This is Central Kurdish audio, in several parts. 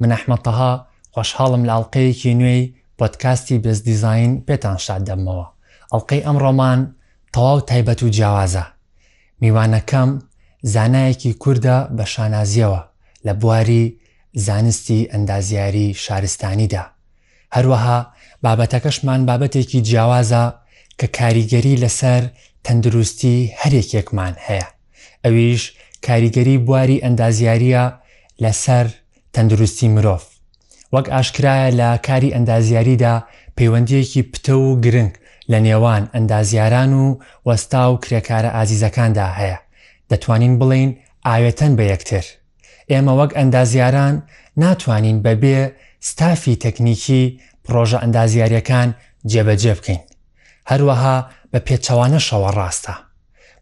من احمد طه خۆشحاڵم لە ئەڵقەیەکی نوێی پۆدکاستی بێست دیزاین پێتان شاد دەبمەوە ئەڵقەی ئەمڕۆمان تەواو تایبەت و جیاوازە میوانەکەم زانایەکی کوردە بە شانازیەوە لە بواری زانستی ئەندازیاری شارستانیدا هەروەها بابەتەکەشمان بابەتێکی جیاوازە کە کاریگەری لەسەر تەندروستی هەر یەکێکمان هەیە. ئەویش کاریگەری بواری ئەندازیارییە لە سەر تەندروستی مرۆڤ. وەک ئاشکرایە لە کاری ئەندازیاریدا پەیوەندییەکی پتەو و گرنگ لە نێوان ئەندازیاران و وەستا و کرێکارە ئازیزەکاندا هەیە، دەتوانین بڵێین ئاوێتەن بە یەکتر. ئێمە وەک ئەندازیاران ناتوانین بە بێ ستافی تەکنیکی پڕۆژە ئەندازیارییەکان جێبەجێ بکەین. هەروەها بە پێچەوانەشەوە ڕاستە.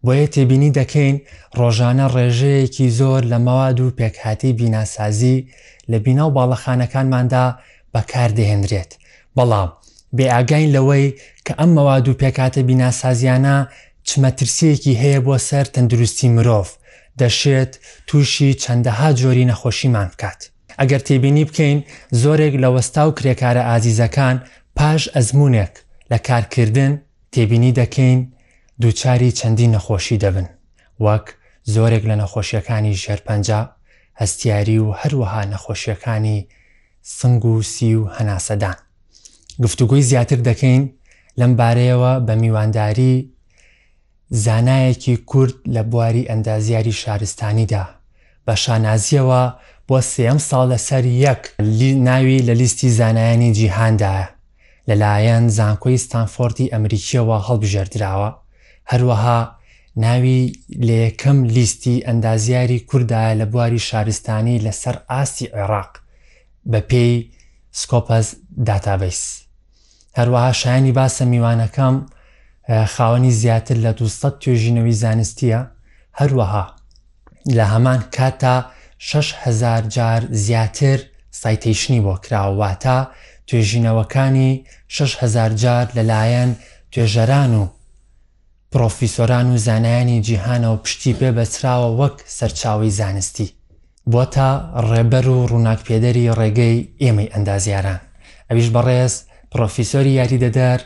بۆیە تێبینی دەکەین ڕۆژانە ڕێژەیەکی زۆر لە مەواد و پێکهاتەی بیناسازی لە بینا و باڵەخانەکانماندا بەکاردەهێنرێت، بەڵام بێئاگاین لەوەی کە ئەم مەواد و پێکهاتە بیناسازییانە چ مەترسییەکی هەیە بۆ سەر تەندروستی مرۆڤ، دەشێت تووشی چەندەها جۆری نەخۆشیمان بکات. ئەگەر تێبینی بکەین زۆرێک لە وەستا و کرێکارە ئازیزەکان پاش ئەزموونێک لە کارکردن، تێبینی دەکەین دووچاری چەندین نەخۆشی دەبن وەک، زۆرێک لە نەخۆشییەکانی ژێرپەنجە، هەستیاری و هەروەها نەخۆشییەکانی سنگ و سی و هەناسەدان. گفتوگۆی زیاتر دەکەین لەم بارەیەوە بە میوانداری زانایەکی کورد لە بواری ئەندازیاری شارستانیدا، بە شانازییەوە بۆ سێیەم ساڵ لەسەر یەک ناوی لە لیستی زانایانی جیهاندایە. لەلایەن زانکۆی ستانفۆردی ئەمریکییەوە هەڵبژێردراوە، هەروەها ناوی لە یەکەم لیستی ئەندازیاری کورددایە لە بواری شارستانی لەسەر ئاستی عێراق بەپێی سکۆپەس داتابەیس. هەروەها شایانی باسە میوانەکەم خاوەنی زیاتر لە دوو سەد توێژینەوەی زانستییە، هەروەها لە هەمان کاتدا شەش هەزار جار زیاتر سایتەیشنی بۆ کراوە، واتە توێژینەوەکانی شەش هەزار جار لەلایەن توێژەران و پڕۆفیسۆران و زانایانی جیهانەوە پشتی پێ بەستراوە وەک سەرچاوەی زانستی. بۆتە ڕێبەر و ڕووناکپێدەری ڕێگەی ئێمەی ئەندازیاران، ئەویش بەڕێز پڕۆفیسۆری یاریدەدەر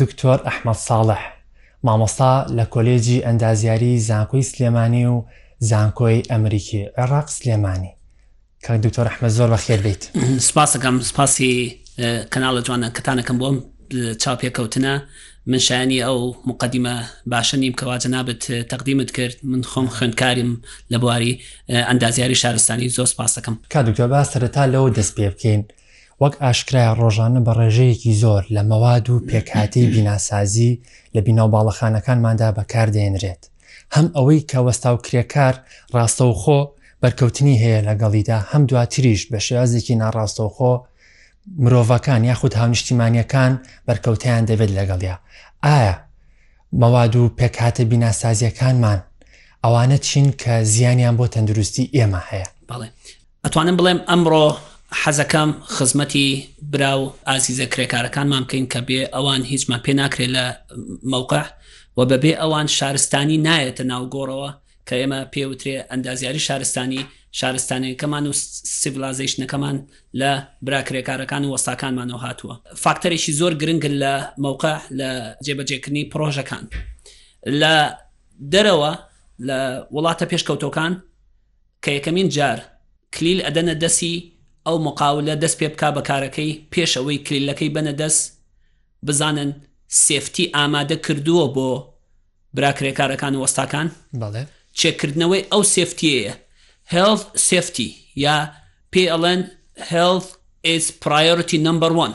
دکتۆر ئەحمەد ساڵح. مامۆستا لە کۆلێجی ئەندازیاری زانکۆی سلێمانی و زانکۆی ئەمریکی عێڕاق سلێمانی کاک دکتۆر ئەحمەد زۆر بەخێر بیت سپاسەکەم سپاسی کەناڵە جوانە کەتانەکەم بۆم چاو پێکەوتنە من شایانی ئەو مقدمە باشە نیم کەوا جەنابەت تەقدیمت کرد من خۆم خوێندکاریم لە بواری ئەندازیاری شارستانی زۆر سپاسەکەم کا دکتۆر با سەرەتا لەوە دەست پێ بکەین وەک ئاشکرایە ڕۆژانە بە ڕێژەیەکی زۆر لە مەواد و پێکهاتەی بیناسازی لە بینا و باڵەخانەکانماندا بەکاردەهێنرێت، هەم ئەوەی کە وەستاو کرێکار ڕاستەوخۆ بەرکەوتنی هەیە لەگەڵیدا، هەم دواتریش بە شێوازێکی ناڕاستەوخۆ مرۆڤەکان یاخود هاونیشتیمانیەکان بەرکەوتیان دەبێت لەگەڵیا. ئایا مەواد و پێکهاتە بیناسازیەکانمان ئەوانە چین کە زیانیان بۆ تەندروستی ئێمە هەیە؟ بەڵێ. ئەتوانم بڵێم ئەمڕۆ حەزەکەم خزمەتی برا و ئازیزە کرێکارەکانمان بکەین کە بێ ئەوان هیچمان پێ ناکرێت لە مەوقع و بەبێ ئەوان شارستانی نایەتە ناو گۆڕەوە کە ئێمە پێ وترێ ئەندازیاری شارستانی شارستانیەکەمان و سیڤلازەیشنەکەمان لە برا کرێکارەکان و وەستاکانمانەوە هاتووە فاکتەرێکی زۆر گرنگن لە مەوقع لە جێبەجێکردنی پڕۆژەکان لە دەرەوە لە وڵاتە پێشکەوتوەکان کە یەکەمین جار کلیل ئەدەنە دەسی ئەو مقاولە دەست پێ بکا بە کارەکەی پێش ئەوەی کلیلەکەی بەنە دەس بزانن سێفتی ئامادە کردووە بۆ برا کرێکارەکان و وەستاکان بەڵێ چێک کردنەوەی ئەو سێفتیەیە Health Safety یا پێ ئەڵێن Health is Priority Number 1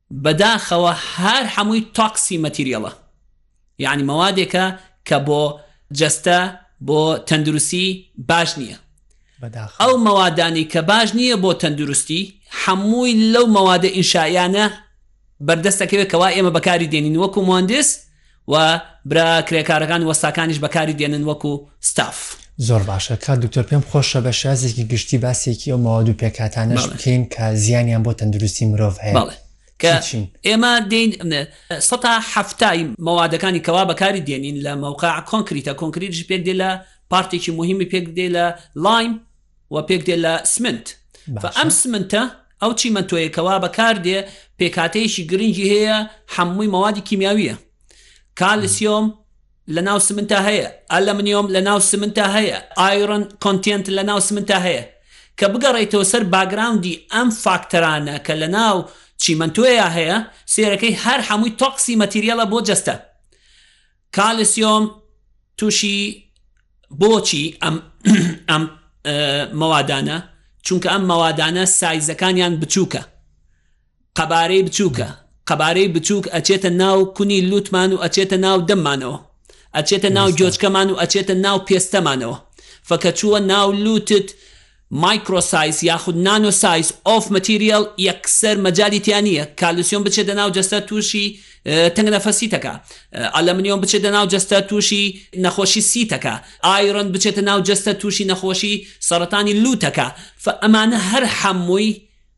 بەداخەوە هەر هەمووی تۆکسی مەتیریەڵە یانی مەوادێکە کە بۆ جەستە بۆ تەندروسی باش نیە ئەو مەوادانی کە باش نیە بۆ تەندروستی هەمووی لەو مەوادە ئینشائیانە بەردەستەکەوێت کەوا ئێمە بەکاری دێنین وەکو مۆندس وە برا کرێکارەکان وەستاکانیش بەکاری دێنن وەکو ستاف. زۆر باشە کاک دکتۆر پێم خۆشە بە شێوازێکی گشتی باسێکی ئەو مەواد و پێکهاتانەش بەڵێ. بکەین کە زیانیان بۆ تەندروستی مرۆڤ هەیە بەڵێ کە چی چین؟ ئێمە دێین م سەتا حەفتا ی مەوادەکانی کەوا بەکاری دێنین لە مەوقەع کۆنکریتە کۆنکریتیش پێک دێ لە پارتێکی موهیمی پێک دێ لە لایم، و پێک دێت لە سمنت و ئەم سمنتە ئەو چیمەنتۆیە کەوا بەکار دێ پێکاتەیەکی گرنگی هەیە حەمووی مەوادی کیمیاویە کالسیۆم لە ناو سمنتا هەیە ئەلمنیۆم لە ناو سمنتا هەیە ئایرن کۆنتێنت لە ناو سمنتا هەیە کە بگەڕیتەوە سەر باگراوندی ئەم فاکتەرانە کە لە ناو چیمەنتۆیە هەیە سێرەکەی هەر حەمووی تۆقسی مەتیریەڵە بۆ جەستە کالسیۆم توشی بۆچی ئەم ئەم مەوادانە چونکە ئەم مەوادانە سایزەکانیان بچووکە قەبارەی بچووکە قەبارەی بچووک ئەچێتە ناو کونی لوتمان و ئەچێتە ناو دەممانەوە ئەچێتە ناو گۆچکەمان و ئەچێتە ناو پێستەمانەوە فەکە چووە ناو لوتت مایکرۆ سایز یاخود نانۆ سایز ئۆف مەتیریەل یەکسەر مەجالی تیا نییە کالیسیۆم بچێتە ناو جەستە تووشی تەنگ نەفەسی تەکا ئەلەمنیۆم بچێتە ناو جەستە تووشی نەخۆشی سی تەکا ئایرن بچێتە ناو جەستە تووشی نەخۆشی سەڕەتانی لوو تەکا فە ئەمانە هەر حەمووی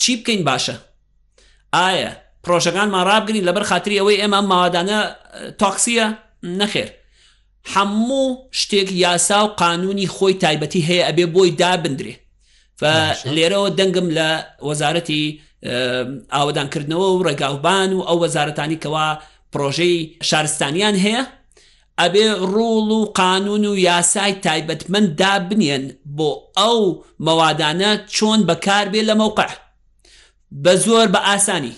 چی بکەین باشە؟ ئایە پرۆژەکانمان ڕابگرین لەبەر خاتری ئەوەی ئێمە ئەم ماوادانە تاکسیە؟ نەخێر. هەموو شتێک یاسا و قانونی خۆی تایبەتی هەیە ئەبێ بۆی دابدرێ. لێرەوە دەنگم لە وەزارەتی ئاوەدانکردنەوە و ڕێگاوبان و ئەو وەزارەتانی کەوا پرۆژەی شارستانیان هەیە ئەبێ ڕوڵ و قانون و یاسای تایبەتمەند دابنێن بۆ ئەو مەوادانە چۆن بەکار بێ لە مەوقع بە زۆر بە ئاسانی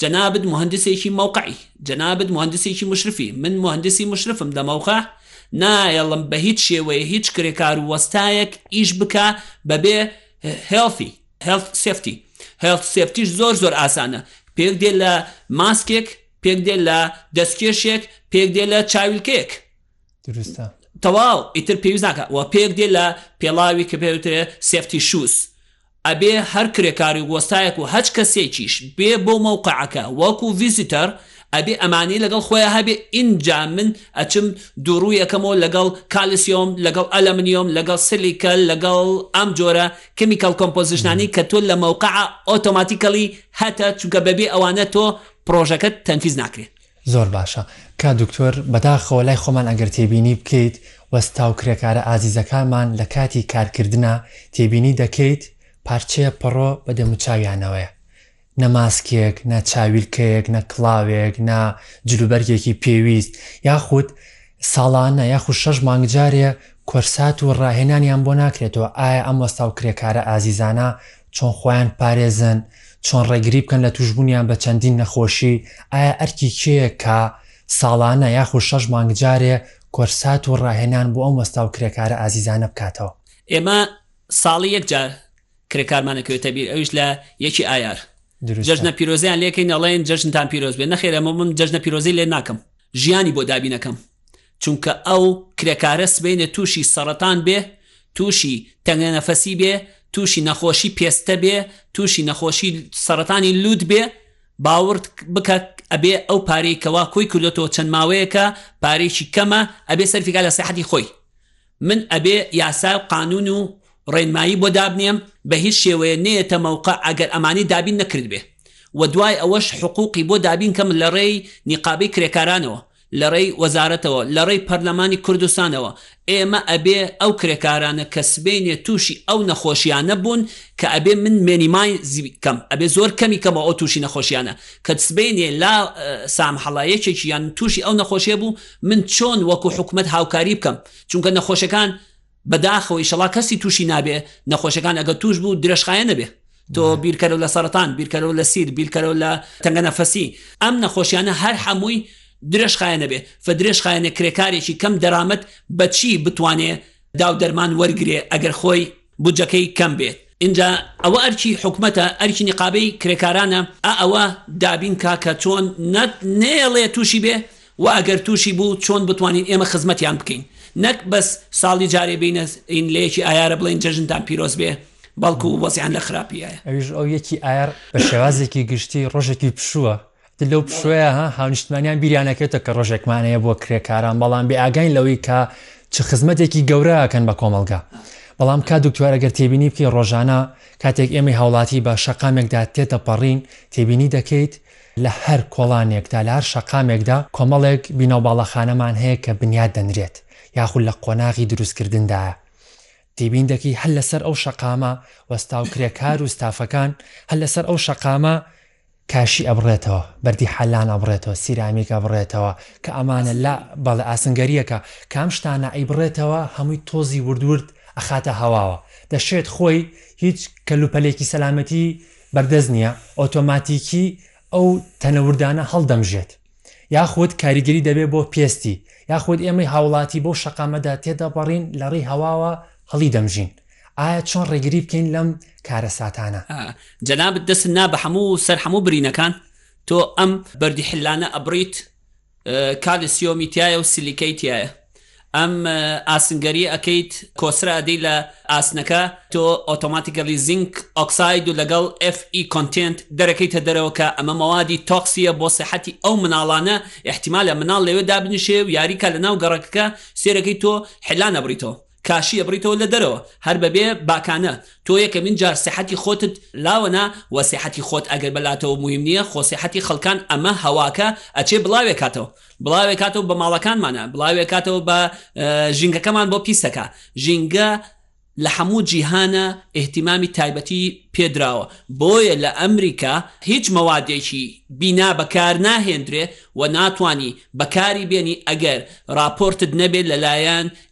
جەنابت موهەندسێکی مەوقعی جەنابت موهەندسێکی مشرفی من موهەندسی مشرفم لە مەوقع نایەڵم بە هیچ شێوەیە هیچ کرێکار و وەستایەک ئیش بکا بە بێ هێڵثی Health Safety Health Safety ش زۆر زۆر ئاسانە پێک دێ لە ماسکێک پێک دێ لە دەستکێشێک پێک دێ لە چاویلکەیەک دروستە تەواو ئیتر پێویست ناکە و پێک دێ لە پێڵاوی کە پێوترێ سفتی شووس ئەبێ هەر کرێکاری وەستایەک و هەچ کەسێکیش بێ بۆ مەوقعەکە وەکو ڤیزیتەر ئەبێ ئەمانی لەگەڵ خۆیان هەبێ ئینجا من ئەچم دووڕوویەکەمەوە لەگەڵ کالسیۆم لەگەڵ ئەلەمنیۆم لەگەڵ سلیکە لەگەڵ ئەم جۆرە کمیکەڵ کۆمپۆزیشنانی کە تۆ لە مەوقعە ئۆتۆماتیکەڵی هەتە چونکە بەبێ ئەوانە تۆ پڕۆژەکەت تەنفیز ناکرێ. زۆر باشە کاک دکتۆر، بەداخەوە لای خۆمان ئەگەر تێبینی بکەیت وەستا و کرێکارە ئازیزەکانمان لە کاتی کارکردنا تێبینی دەکەیت پارچەیە پەڕۆ بە دەموچاویانەوەیە نە ماسکێک نە چاویلکەیەک نە کڵاوێک نە جلوبەرگێکی پێویست یاخود ساڵانە یاخود شەش مانگ جارێ کۆرسات و ڕاهێنانیان بۆ ناکرێتەوە ئایا ئەم وەستا و کرێکارە ئازیزانە چۆن خۆیان بپارێزن، چۆن ڕێگری بکەن لە تووشبوونیان بە چەندین نەخۆشی، ئایا ئەرکی کێیە کە ساڵانە یاخود شەش مانگ جارێ کۆرسات و ڕاهێنان بۆ ئەم وەستا و کرێکارە ئازیزانە بکاتەوە؟ ئێمە ساڵی یەک جار کرێکارمان ئەکەوێتە بیر ئەویش لە یەکی ئایار دروستە. جەژنە پیرۆزیان لێکەین ئەڵێن جەژنتان پیرۆز بێت، نەخێر ئەمە من جەژنە پیرۆزی لێ ناکەم ژیانی بۆ دابین ئەکەم چونکە ئەو کرێکارە سبەینێ تووشی سەڕەتان بێ، تووشی تەنگەنەفەسی بێ، تووشی نەخۆشی پێستە بێ، تووشی نەخۆشی سەڕەتانی لووت بێ، باوڕ بکە ئەبێ ئەو پارەی کەوا کۆی کردۆتەوە چەند ماوەیەکە پارەیەکی کەمە ئەبێ سەرفی کا لە سەحەتی خۆی. من ئەبێ یاسا و قانون و ڕێنمایی بۆ دابنێم بە هیچ شێوەیە نەیەتە مەوقع ئەگەر ئەمانەی دابین نەکردبێ و دوای ئەوەش حقوقی بۆ دابین کەم لە ڕێی نیقابەی کرێکارانەوە لە ڕێی وەزارەتەوە لە ڕێی پەرلەمانی کوردستانەوە ئێمە ئەبێ ئەو کرێکارانە کە سبەینێ توشی ئەو نەخۆشیانە بون کە ئەبێ من مێنیمایز کەم ئەبێ زۆر کەمی کەمەوە ئەو توشی نەخۆشیانە کە سبەینێ لا سامحەڵا یەکێکیان توشی ئەو نەخۆشیە بو من چۆن وەکو حکومەت هاوکاری بکەم چونکە نەخۆشەکان بەداخەوە ئیشەڵا کەسی تووشی نابێ نەخۆشەکان ئەگە توش بوو درێژخایە نەبێ تۆ بیرکەرەوە لە سەرەتان بیرکەرەوە لە سیر بیرکەرەوە لە تەنگە نەفەسی ئەم نەخۆشیانە هەر حەمووی درێژخایە نەبێ فە درێژخایەنێ کرێکارێکی کەم دەرامەت بەچی بتوانێ داو دەرمان وەرگرێ ئەگەر خۆی بودجەکەی کەم بێ ئینجا ئەوە ئەرکی حکومەتە ئەرکی نقابەی کرێکارانە ئا ئەوە دابین کا کە چۆن نە نەیەڵێ توشی بێ وە ئەگەر توشی بوو چۆن بتوانین ئێمە خزمەتیان بکەین نەک بەس ساڵی جارێ بینە ین لە یەکی ئایارە بڵێن جەژنتان پیرۆز بێ بەڵکو وەزعیان لە خراپیایە. ئەویش ئەو یەکی ئایار بە شێوازێکی گشتی ڕۆژێکی پشووە تر لەو پشووە ها هاونیشتمانیان بیریان نەکەوێتە کە ڕۆژێکمان هەیە بۆ کرێکاران بەڵام بێ ئاگاین لەوەی کە چ خزمەتێکی گەورە ئەکەن بە کۆمەڵگا بەڵام کا دکتۆر ئەگەر تێبینی بکەی ڕۆژانە کاتێک ئێمەی هاوڵاتی بە شەقامێکدا تێدەپەڕین تێبینی دەکەیت لە هەر کۆڵانێکدا لە هەر شەقامێکدا کۆمەڵێک بینا و باڵەخانەمان هەیە کە بنیات دەنرێت یاخود لە قۆناغی دروستکردندایە تێبین دەکەی هەر لەسەر ئەو شەقامە وەستا و کرێکار و ستافەکان هەر لەسەر ئەو شەقامە کاشی ئەبڕێتەوە، بەردی حەلان ئەبڕێتەوە، سیرامیک ئەبڕێتەوە، کە ئەمانە لا ئاسنگەری؟ بەڵێ ئاسنگەرییەکە، کە ئەم شتانە ئەیبڕێتەوە هەمووی تۆزی ورد ورد ئەخاتە هەواوە، دەشێت خۆی هیچ کەلوپەلێکی سەلامەتی بەردەست نییە، ئۆتۆماتیکی ئەو تەنە وردانە هەڵدەمژێت. یاخود کاریگەری دەبێت بۆ پێستی، یاخود ئێمەی هاوڵاتی بەو شەقامەدا تێدەپەڕین لەڕێی هەواوە هەڵی دەمژین، ئایا چۆن ڕێگری بکەین لەم کارەساتانە؟ جەنابت دەستت نا بە هەموو سەر هەموو برینەکان تۆ ئەم بەردی حلانە ئەبڕیت کابلی سیۆمی تیایە و سلیکەی تیایە. ئەم ئاسنگەریە ئەکەیت کۆسرە ئەدەی لە ئاسنەکە تۆ ئۆتۆماتیکەلی زینک ئۆکساید و لەگەڵ ئێف ئی کۆنتێنت دەرەکەیتە دەرەوە کە ئەمە مەوادی تۆکسیە بۆ سیحەتی ئەو مناڵانە ئیحتیمالە مناڵ لەوێ دابنیشێ و یاری کا لەناو گەڕەکەکە سێرەکەی تۆ حلان ئەبڕیتەوە کاشی ئەبڕیتەوە لە دەرەوە هەر بەبێ باکانە تۆ یەکەمین جار سیحەتی خۆتت لاوە نا وە سیحەتی خۆت ئەگەر بەلاتەوە مویم نیە خۆ سیحەتی خەڵکان ئەمە هەواکە ئەچێ بڵاوێ کاتەوە بڵاوێکاتەوە بە ماڵەکانمانە بڵاوێکاتەوە بە ژینگەکەمان بۆ پیسەکە ژینگە لە حەموو جیهانە ئیهتیمامی تایبەتی پێدراوە بۆیە لە ئەمریکا هیچ مەوادێکی بینا بەکار ناهێندرێ و ناتوانی بەکاری بێنی ئەگەر ڕاپۆرتت نەبێت لەلایەن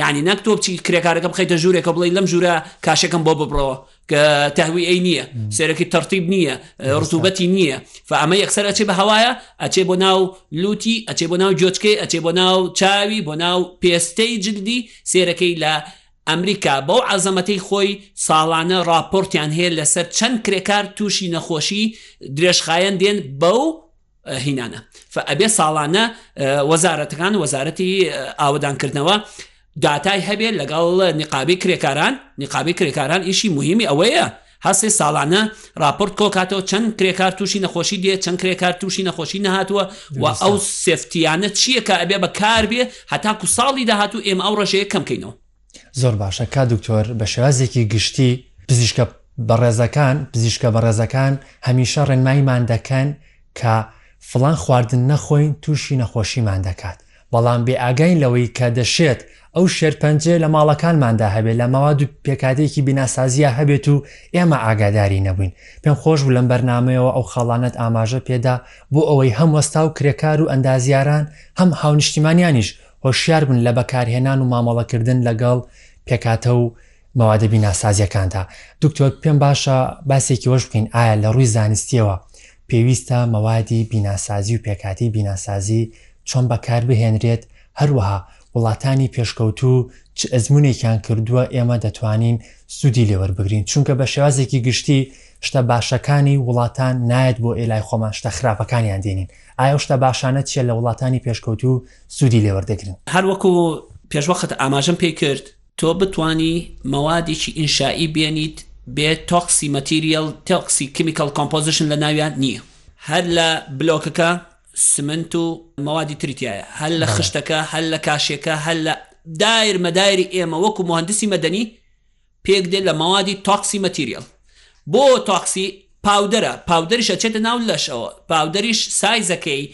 یەعنی نەک تۆ بچی کرێکارەکە بخەیتە ژوورێکە بڵی لەم ژوورە کاشەکەم بۆ ببڕەوە کە تەوی ئەی نییە سێرەکی تەرتیب نییە ڕتوبەتی نییە فەمە یەکسەر ئەچێ بە هەوایە ئەچێ بۆ ناو لوتی ئەچێ بۆ ناو جۆچکەی ئەچێ بۆ ناو چاوی بۆ ناو پێستەی جلدی سێرەکەی لە ئەمریکا بەو عزەمەتەی خۆی ساڵانە ڕاپۆرتیان هەیە لەسەر چەند کرێکار تووشی نەخۆشی درێژخایەن دێن بەو هینانە فە ئەبێ ساڵانە وەزارەتەکان وەزارەتی ئاوەدانکردنەوە داتای هەبێت لەگەڵ نقابی کرێکاران نقابی کرێکاران ئیشی مهمی ئەوەیە هەسێ ساڵانە راپۆرت کۆکاتەوە چەند کرێکار تووشی نەخۆشی دێت چەند کرێکار تووشی نەخۆشی نهاتووە و ئەو سفتیانە چییە کە ئەبێ بە کار بێ هەتاکو ساڵی داهاتوو ئێمە ئەو ڕژەیە کەمکەینەوە زۆر باشە کا دکتۆر بە شێوازێکی گشتی پزیشکە بەڕێزەکان پزیشکە بەڕێزەکان هەمیشە ڕێنماییمان دەکەن کە فڵان خواردن نەخۆین تووشی نەخۆشیمان دەکات بەڵام بێ ئاگاین لەوەی کە دەشێت ئەو شێرپەنجەیە لە ماڵەکانماندا هەبێت لە ماواد و پێکاتێکی بیناسازیە هەبێت و ئێمە ئاگاداری نەبووین پێم خۆش بوو لەم بەرنمەیەوە ئەو خاڵانت ئاماژە پێدا بۆ ئەوەی هەم وەستا و کرێکار و ئەندازیاران هەم هاونیشتیمانیانیش هۆشیار بن لە بەکارهێنان و مامەڵەکردن لەگەڵ پێکهاتە و مەوادە بیناسازییەکاندا. دکتۆر پێم باشە باسێکی وەش بکەین ئایا لە ڕووی زانستییەوە پێویستە مەوادی بیناسازی و پێکهاتەی بیناسازی چۆن بەکار بهێنرێت؟ هەروەها وڵاتانی پێشکەوتوو چ ئەزموونێکیان کردووە ئێمە دەتوانین سوودی لێ وەربگرین؟ چونکە بە شێوازێکی گشتی شتە باشەکانی وڵاتان نایەت بۆ ئێلای خۆمان شتە خراپەکانیان دێنین. ئایا ئەو شتە باشانە چییە لە وڵاتانی پێشکەوتوو سوودی لێ وەردەگرن. هەر وەکو پێشوەخت ئاماژەم پێی کرد، تۆ بتوانی مەوادێکی ئینشائی بێنیت بێ تۆکسی مەتیریەل تۆکسی کیمیکەڵ کۆمپۆزیشن لە ناویان نییە. هەر لە بلۆکەکە سمنت و مەوادی تری تیایە، هەر لە خشتەکە، هەر لە کاشێکە، هەر لە دایرمەدایری ئێمە وەکو موهەندسی مەدەنی، پێک دێت لە مەوادی تۆکسی مەتیریەل بۆ تۆکسی پاودەرە پاودەریش ئەچێتە ناو لەشەوە پاودەریش سایزەکەی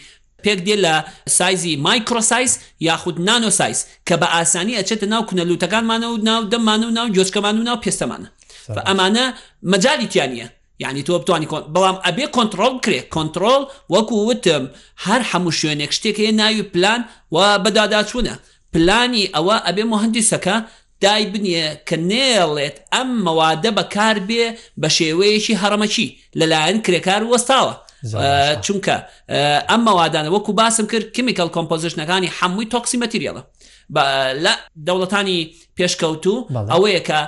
پێک دێت لە سایزی مایکرۆ سایز یاخود نانۆ سایز کە بە ئاسانی ئەچێتە ناو کونە لوتەکانمانە و ناو دەممان و ناو گوێچکەمان و ناو پێستەمانە و ئەمانە مەجالی تیا نیە یانی تۆ بتانی کۆن بەڵام ئەبێ کۆنتڕۆڵ بکرێ کۆنتڕۆڵ وەکو وتم هەر هەموو شوێنێک شتێک هەیە ناوی پلان و بەداداچوونە پلانی ئەوە ئەبێ موهەندیسەکە دایبنێ کە نەیەڵێت ئەم مەوادە بەکار بێ بە شێوەیەکی هەڕەمەکی لەلایەن کرێکار وەستاوە چونکە ئەم مەوادانە وەکو باسم کرد کمیکەڵ کۆمپۆزیشنەکانی حەمووی تۆکسی مەتیریەڵە لە دەوڵەتانی پێشکەوتوو ئەوەیە کە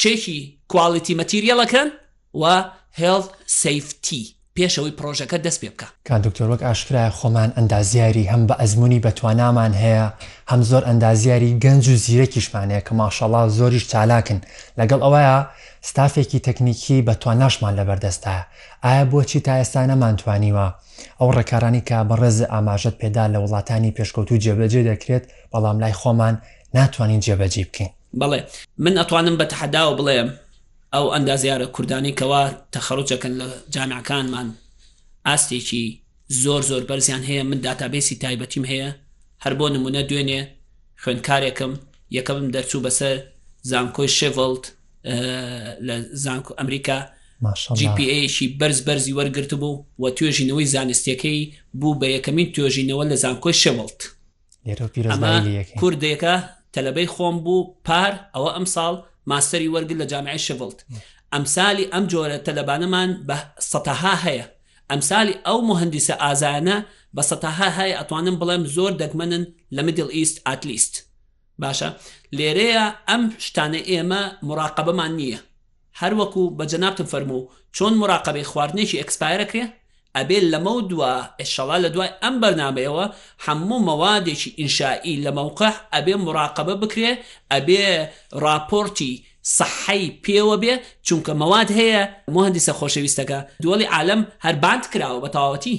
چێکی کوالیتی مەتیریەڵەکەن و Health Safety پێش ئەوەی پڕۆژەکە دەست پێ بکا. کاک دکتۆر وەک ئاشکرایە خۆمان ئەندازیاری هەم بە ئەزموونی بە توانامان هەیە هەم زۆر ئەندازیاری گەنج و زیرەکیشمان هەیە کە ماشەڵا زۆریش چالاکن لەگەڵ ئەوەیا ستافێکی تەکنیکی بە تواناشمان لەبەر دەستایە ئایا بۆچی تا ئێستا نەمانتوانیوە ئەو ڕێکارانی کە بەڕێز ئاماژەت پێدا لە وڵاتانی پێشکەوتوو جێبەجێ دەکرێت بەڵام لای خۆمان ناتوانین جێبەجێی بکەین. بەڵێ من ئەتوانم بە تەحەداوە بڵێم ئەو ئەندازیارە کوردانەی کەوا تەخەڕوج ئەکەن لە جامعەکانمان ئاستێکی زۆر زۆر بەرزیان هەیە من داتابەیسی تایبەتیم هەیە هەر بۆ نمونە دوێنێ خوێندکارێکم یەکەمم دەرچوو بەسەر زانکۆی شێڤڵد لە زانکۆ ئەمریکا ماشەڵڵا. GPAیەکی بەرز بەرزی وەرگرت بوو و توێژینەوەی زانستیەکەی بوو بە یەکەمین توێژینەوە لە زانکۆی شێڤڵد ئەمە کوردێکە تەلبەی خۆم بوو پار ئەوە ئەم ساڵ ماستەری وەرگر لە جامعی شڤڵت ئەمسالی ئەم جۆرە تەلەبانەمان بە سەتەها هەیە ئەمسالی ئەو مهندسە ئازایانە بە سەتەها هەیە ئەتوانم بڵێم زۆر دەگمەنن لە میدل ئیست ئاتلیست باشە لێرەیە ئەم شتانە ئێمە مراقبەمان نییە هەر وەکو بە جەنابتم فەرموو چۆن موراقەبەی خواردنێکی ئێکسپایەر ئەکرێ ئەبێ لەمەو دوا ئێشەڵا لە دوای ئەم بەرنامەیەوە هەموو مەوادێکی ئینشائی لە مەوقع ئەبێ موراقەبە بکرێ ئەبێ ڕاپۆرتی سەححەی پێوە بێ چونکە مەواد هەیە موهەندیسە خۆشەویستەکە دوەڵی عالەم هەر باند کراوە بە تەواوەتی.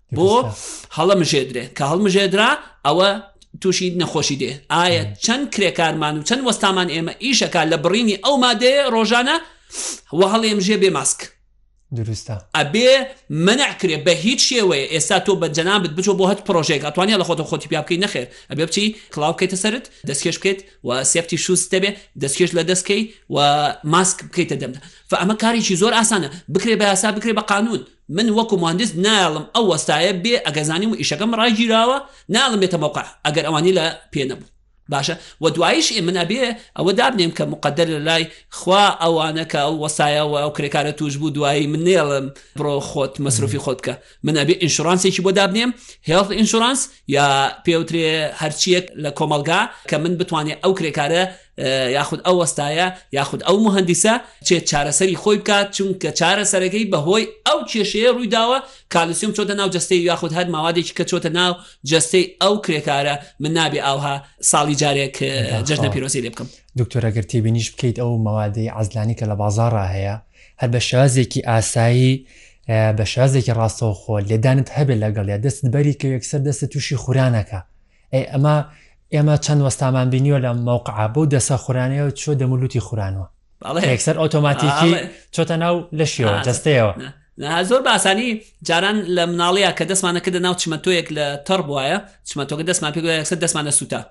بۆ هەڵمژێدرێ کە هەڵمژێدرا ئەوە تووشی نەخۆشی دێ ئایا چەند کرێکارمان و چەند وەستامان ئێمە ئیشەکە لە بڕینی ئەو مادێ ڕۆژانە وە هەڵێمژێ بێ ماسک دروستە ئەبێ منعکرێ بە هیچ شێوەیە ئێستا تۆ بە جەنابت بچۆ بۆ هەت پرۆژێک ئەتوانانی لە خۆتە خۆتی پیا بکەی نەخێر ئەبێ بچی کلااو بکەیتە سرت دەستکێش بکەیت و سفتی شووس دەبێ دەستکێش لە دەستکەی و ماسک بکەیتە دەمدا فەمە کارێکی زۆر ئاسانە بکرێ بە یاسا بکرێ بە قانون من وەکو موهەندیس نایەڵم ئەو وەستایە بێ ئەگەر زانیم و ئیشەکەم ڕاگیراوە نایەڵم بێتە مەوقع ئەگەر ئەوانی لە پێ نەبوو باشە وە دوایش ئێ من ئەبێ ئەوە دابنێم کە موقەدەر لە لای خوا ئەوانە کە ئەو وەستایە وە ئەو کرێکارە توش بوو دوایی من نێڵم بڕۆ خۆت مەسرۆفی خۆت بکە من ئەبێ ئینشورانسێکی بۆ دابنێم هێڵت ئینشورانس یا پێوترێ هەرچیەک لە کۆمەڵگا کە من بتوانێ ئەو کرێکارە یاخود ئەو وەستایە یاخود ئەو موهەندیسە چێت چارەسەری خۆی بکات چونکە چارەسەرەکەی بەهۆی ئەو کێشەیە ڕوویداوە کالیسیۆم چۆتە ناو جەستەی یاخود هەر ماوادێکی کە چۆتە ناو جەستەی ئەو کرێکارە من نابێ ئاوها ساڵی جارێک جەژنە پیرۆزی لێ بکەم دکتۆرەگەر تێبینیش بکەیت ئەو مەوادەی عزلانی کە لە بازارڕ هەیە هەر بە شازێکی ئاسایی بە شازێکی ڕاستەوە خۆ لێدانت هەبێت لەگەڵ یا دەست بەری کە یەکسەر دەستە تووشی خورانەکە ئەی ئەمە ئێمە چەند وەستامان بینیوە لە مەوقعە بەو دەسە خورانەیەوە چۆ دەمولوتی خورانوە یەکسەر ئۆتۆماتیکی چۆتە ناو لەشیەوە جەستەیەوە زۆر باسانی جاران لە مناڵەیە کە دەستمانە کردە ناو چمەتۆیەک لە تەڕ بواە چمەتۆکە دەستمان پێ یەکسەر دەستمانە سووتا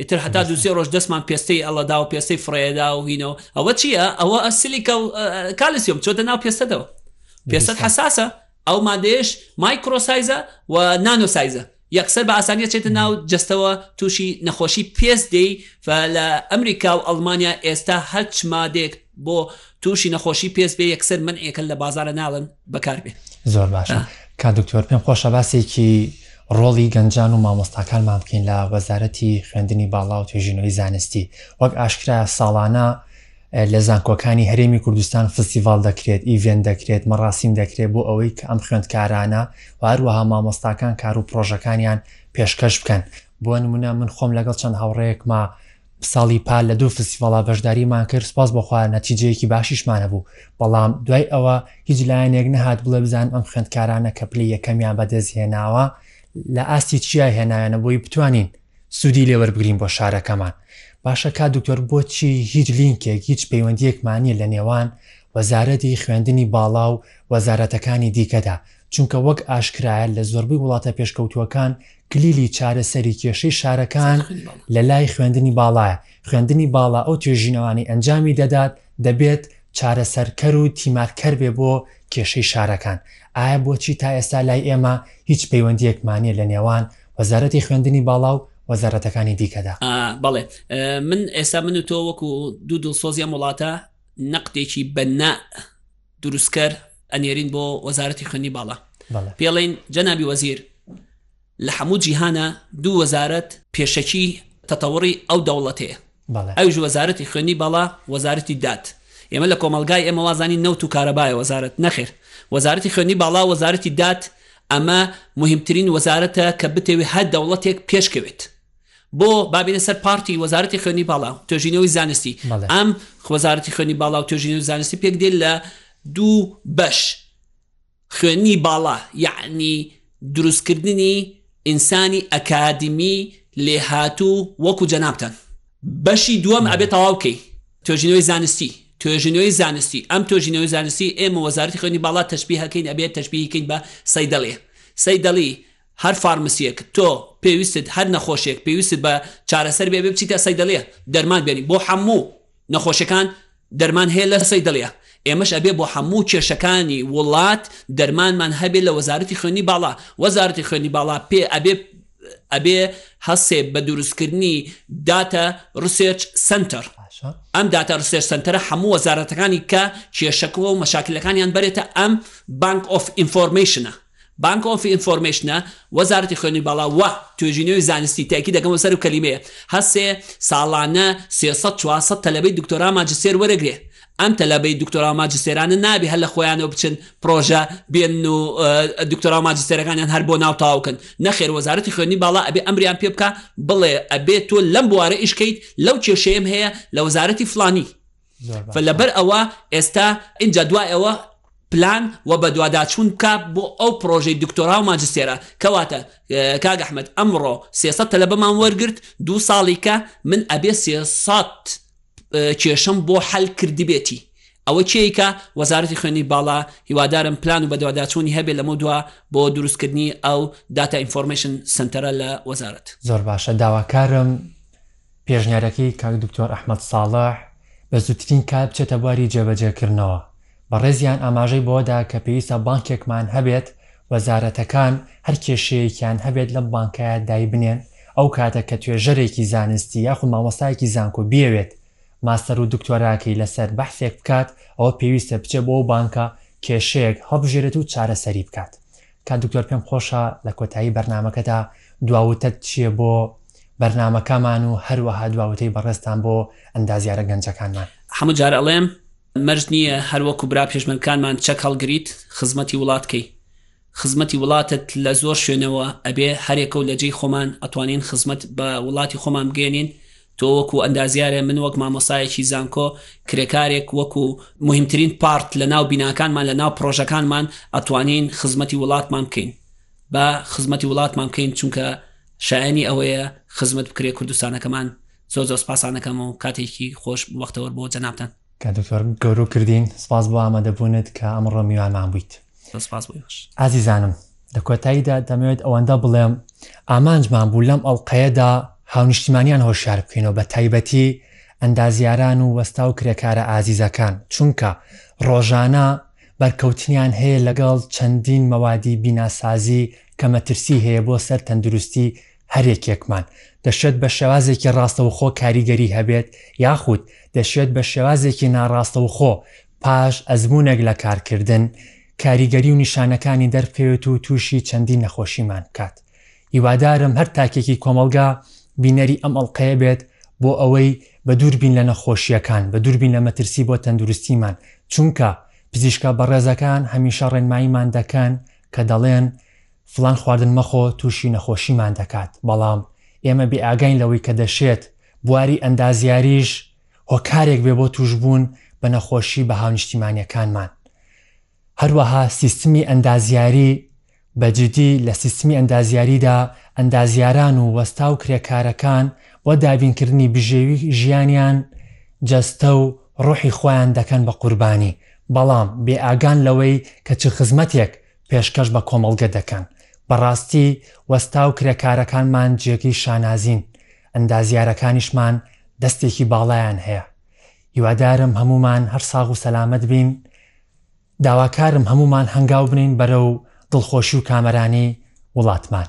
ئیتر هەتا دووسێ ڕۆژ دەستمان پێستەی ئەڵەدا و پێستەی فڕێدا و هینەوە ئەوە چییە ئەوە ئەسلی کالیسیۆم چۆتە ناو پێستەدەوە پێست حساسە ئەو مادەیەش مایکرۆ سایزە و نانۆ سایزە یەکسەر بە ئاسانی ئەچێتە ناو جەستەوە تووشی نەخۆشی پێست دێی فە لە ئەمریکا و ئەڵمانیا ئێستا هەچ مادەیەک بۆ تووشی نەخۆشی پێست بێ یەکسەر منعی کەن لە بازاڕە ناڵن بەکار بێ زۆر باشە کا دکتۆر پێم خۆشە باسێکی ڕۆڵی گەنجان و مامۆستاکانمان بکەین لە وەزارەتی خوێندنی باڵا و توێژینەوەی زانستی وەک ئاشکرا ساڵانە لە زانکۆکانی هەرێمی کوردستان فستیڤاڵ دەکرێت، ئیڤێنت دەکرێت، مەڕاسیم دەکرێت بۆ ئەوەی کە ئەم خوێندکارانە و هەروەها مامۆستاکان کار و پڕۆژەکانیان پێشکەش بکەن. بۆ نموونە من خۆم لەگەڵ چەند هاوڕێیەکما ساڵی پار لە دوو فستیڤاڵا بەشداریمان کرد، سوپاس بۆ خوا نەتیجەیەکی باشیشمان هەبوو، بەڵام دوای ئەوە هیچ لایەنێک نەهات بڵێ بزانم ئەم خوێندکارانە کە پلەی یەکەمیان بەدەستهێناوە لە ئاستی چیا هێناویانە بۆی بتوانین سودی لێ وەربگرین بۆ شارەکەمان. باشە کاک دکتۆر بۆچی هیچ لینکێک هیچ پەیوەندیەکمان نیە لە نێوان وەزارەتی خوێندنی باڵا و وەزارەتەکانی دیکەدا چونکە وەک ئاشکرایە لە زۆربەی وڵاتە پێشکەوتووەکان کلیلی چارەسەری کێشەی شارەکان لە لای خوێندنی باڵایە خوێندنی باڵا ئەو توێژینەوانەی ئەنجامی دەدات دەبێت چارەسەرکەر و تیمارکەر بێ بۆ کێشەی شارەکان ئایا بۆچی تا ئێستا لای ئێمە هیچ پەیوەندیەکمان نیە لە نێوان وەزارەتی خوێندنی باڵا و وەزارەتەکانی دیکەدا. ئا بەڵێ من ئێستا من و تۆ وەکو دوو دڵسۆزی ئەم وڵاتە نەقدێکی بەننا دروستکەر ئەنێرین بۆ وەزارەتی خوێندنی باڵا بەڵێ پێڵین جەنابی وەزیر لە هەموو جیهانە دوو وەزارەت پێشەکی تەتەوڕی ئەو دەوڵەتەیە بەڵێ. ئەویش وەزارەتی خوێندنی باڵا وەزارەتی داد ئێمە لە کۆمەڵگای ئێمە وازانین نەوت و کارەبایە وەزارەت نەخێر وەزارەتی خوێندنی باڵا وەزارەتی داد ئەمە موهیمترین وەزارەتە کە بتەوێ هەر دەوڵەتێک پێش کەوێت بۆ با بینە سەر پارتی وەزارەتی خوێندنی باڵا و توێژینەوەی زانستی ئەم وەزارەتی خوێندنی باڵا و توێژینەوەی زانستی پێک دێ لە دوو بەش. خوێندنی باڵا یەعنی دروستکردنی ئینسانی ئەکادیمی لێهاتوو وەکو جەنابتان بەشی دووەم ئەبێ تەواو بکەی توێژینەوەی زانستی توێژینەوەی زانستی ئەم توێژینەوەی زانستی ئێمە وەزارەتی خوێندنی باڵا تەشبیهەکەین ئەبێت تەشبیهکەین بە سەیدەڵێ سەیدەڵی هەر فارمسیەک تۆ پێویستت هەر نەخۆشێک پێویستت بە چارەسەر بێ بێ بچیتە سەیدەڵێ دەرمان بێنی بۆ هەموو نەخۆشەکان دەرمان هەیە لە سەیدەڵیە ئێمەش ئەبێ بۆ هەموو کێشەکانی ووڵات دەرمانمان هەبێ لە وەزارەتی خوێندنی باڵا وەزارەتی خوێندنی باڵا پێ ئەبێ ئەبێ هەسێ بە دروست کردنی داتە ڕسێرچ سەنتەر ئەم داتە ڕسێرچ سەنتەرە هەموو وەزارەتەکانی کە کێشەکوە و مەشاکلەکانیان بەرێتە ئەم بانک ئۆف ئینفۆرمەیشنە بانک ئۆف ئینفۆرمەیشنە، وەزارەتی خوێندنی باڵا، وە، توێژینەوەی زانستی، تاکید دەکەم وە سەرو کەلیمەیە، هەسێ، ساڵانە، سێ سەد چوار سەد تەلەبەی دکتۆراو ماجستێر وەرەگرێ، ئەم تەلەبەی دکتۆراو ماجستێرانە نابێ هەر لە خۆیانەوە بچن پڕۆژە بێنن و دکتۆراو ماجستێرەکانیان هەر بۆ ناو تەواو کەن، نەخێر وەزارەتی خوێندنی باڵا ئەبێ ئەمریان پێ بکا، بڵێ ئەبێ تۆ لەم بوارە ئیش کەیت، لەو کێشەیەم هەیە لە وەزارەتی فڵانی، فە لەبەر ئەوە ئێستا ئینجا دوای ئەوە پلان وە بەدواداچوون بکە بۆ ئەو پڕۆژەی دکتۆرا و ماجستێرە کەواتە کاک احمد ئەمڕۆ سێ سەد تەلەبەمان وەرگرت دوو ساڵی کە من ئەبێ سێ سەد کێشەم بۆ حەل کردبێتی ئەوە کێیکە وەزارەتی خوێنی باڵا هیوادارم پلان و بەدواداچوونی هەبێ لەمە دوا بۆ دروستکردنی ئەو داتا ئینفۆرمشن سنتەرە لە وەزارەت زۆر باشە داواکارم پێشنیارەکەی کاک دکتۆر ئەحمەد ساڵح بە زووترین کات بچێتە بواری جێبەجێکردنەوە. بەڕێزیان ئاماژەی بەوەدا کە پێویستە بانکێکمان هەبێت وەزارەتەکان هەر کێشەیەکیان هەبێت لەم بانکایە دایبنێن، ئەو کاتە کە توێژەرێکی زانستی یاخود مامۆستایەکی زانکۆ بیەوێت ماستەر و دکتۆراکەی لەسەر بەحسێک بکات ئەوە پێویستە بچێت بۆ ئەو بانکە کێشەیەک هەڵبژێرێت و چارەسەری بکات. کاک دکتۆر پێم خۆشە لە کۆتایی بەرنامەکەدا دوا وتەت بچیە بۆ بەرنامەکەمان و هەروەها دوا وتەی بەڕێزتان بۆ ئەندازیارە گەنجەکانمان. هەموو جار ئەڵێم مەرج نییە هەر وەکو برا پێشمەرگەکانمان چەک هەڵگریت خزمەتی وڵات کەی خزمەتی وڵاتت لە زۆر شوێنەوە ئەبێ هەرێکەو لە جێی خۆمان ئەتوانین خزمەت بە وڵاتی خۆمان بگەیەنین تۆ وەکو ئەندازیارێ من وەک مامۆستایەکی زانکۆ کرێکارێک وەکو موهیمترین پارت لە ناو بیناکانمان لە ناو پڕۆژەکانمان ئەتوانین خزمەتی وڵاتمان بکەین با خزمەتی وڵاتمان بکەین چونکە شایانی ئەوەیە خزمەت بکرێ کوردستانەکەمان زۆر زۆر سپاسانەکەم و کاتێکی خۆش وەختەوەر بۆ جەنابتان. کاک دکتۆر گەورو کردین سپاس بۆ ئامادە بوونت کە ئەمڕۆ میوانمان بوویت. سپاس بۆ ئێوەش. ئازیزانم لە کۆتاییدا دەمەوێت ئەوەندە بڵێم ئامانجمان بوو لەم ئەڵقەیەدا هاونیشتیمانیان هۆشیار بکەینەوە بە تایبەتی ئەندازیاران و وەستا و کرێکارە ئازیزەکان چونکە ڕۆژانە بەرکەوتنیان هەیە لەگەڵ چەندین مەوادی بیناسازی کە مەترسی هەیە بۆ سەر تەندروستی هەریەکێکمان دەشێت بە شێوازێکی ڕاستەوخۆ کاریگەری هەبێت یاخود دەشێت بە شێوازێکی ناڕاستەوخۆ پاش ئەزموونێک لە کارکردن کاریگەری و نیشانەکانی دەربکەوێت و تووشی چەندین نەخۆشیمان بکات. هیوادارم هەر تاکێکی کۆمەڵگا بینەری ئەم ئەڵقەیە بێت بۆ ئەوەی بەدووربین لە نەخۆشییەکان، بەدووربین لە مەترسی بۆ تەندروستیمان، چونکە پزیشکە بەڕێزەکان هەمیشە ڕێنماییمان دەکەن کە دەڵێن، فڵان خواردن مەخۆ تووشی نەخۆشیمان دەکات، بەڵام ئێمە بێ ئاگاین لەوەی کە دەشێت بواری ئەندازیاریش هۆکارێک بێ بۆ تووشبوون بە نەخۆشی بە هاونیشتیمانیەکانمان. هەروەها سیستمی ئەندازیاری بە جدی لە سیستمی ئەندازیاریدا ئەندازیاران و وەستا و کرێکارەکان بۆ دابینکردنی بژێوی ژیانیان جەستە و ڕۆحی خۆیان دەکەن بە قوربانی، بەڵام بێ ئاگان لەوەی کە چ خزمەتێک پێشکەش بە کۆمەڵگە دەکەن، بەڕاستی وەستا و کرێکارەکانمان جێگەی شانازین، ئەندازیارەکانیشمان دەستێکی باڵایان هەیە، هیوادارم هەموومان هەر ساغ و سەلامەت بین، داواکارم هەموومان هەنگاو بنێین بەرەو دڵخۆشی و کامەرانی وڵاتمان.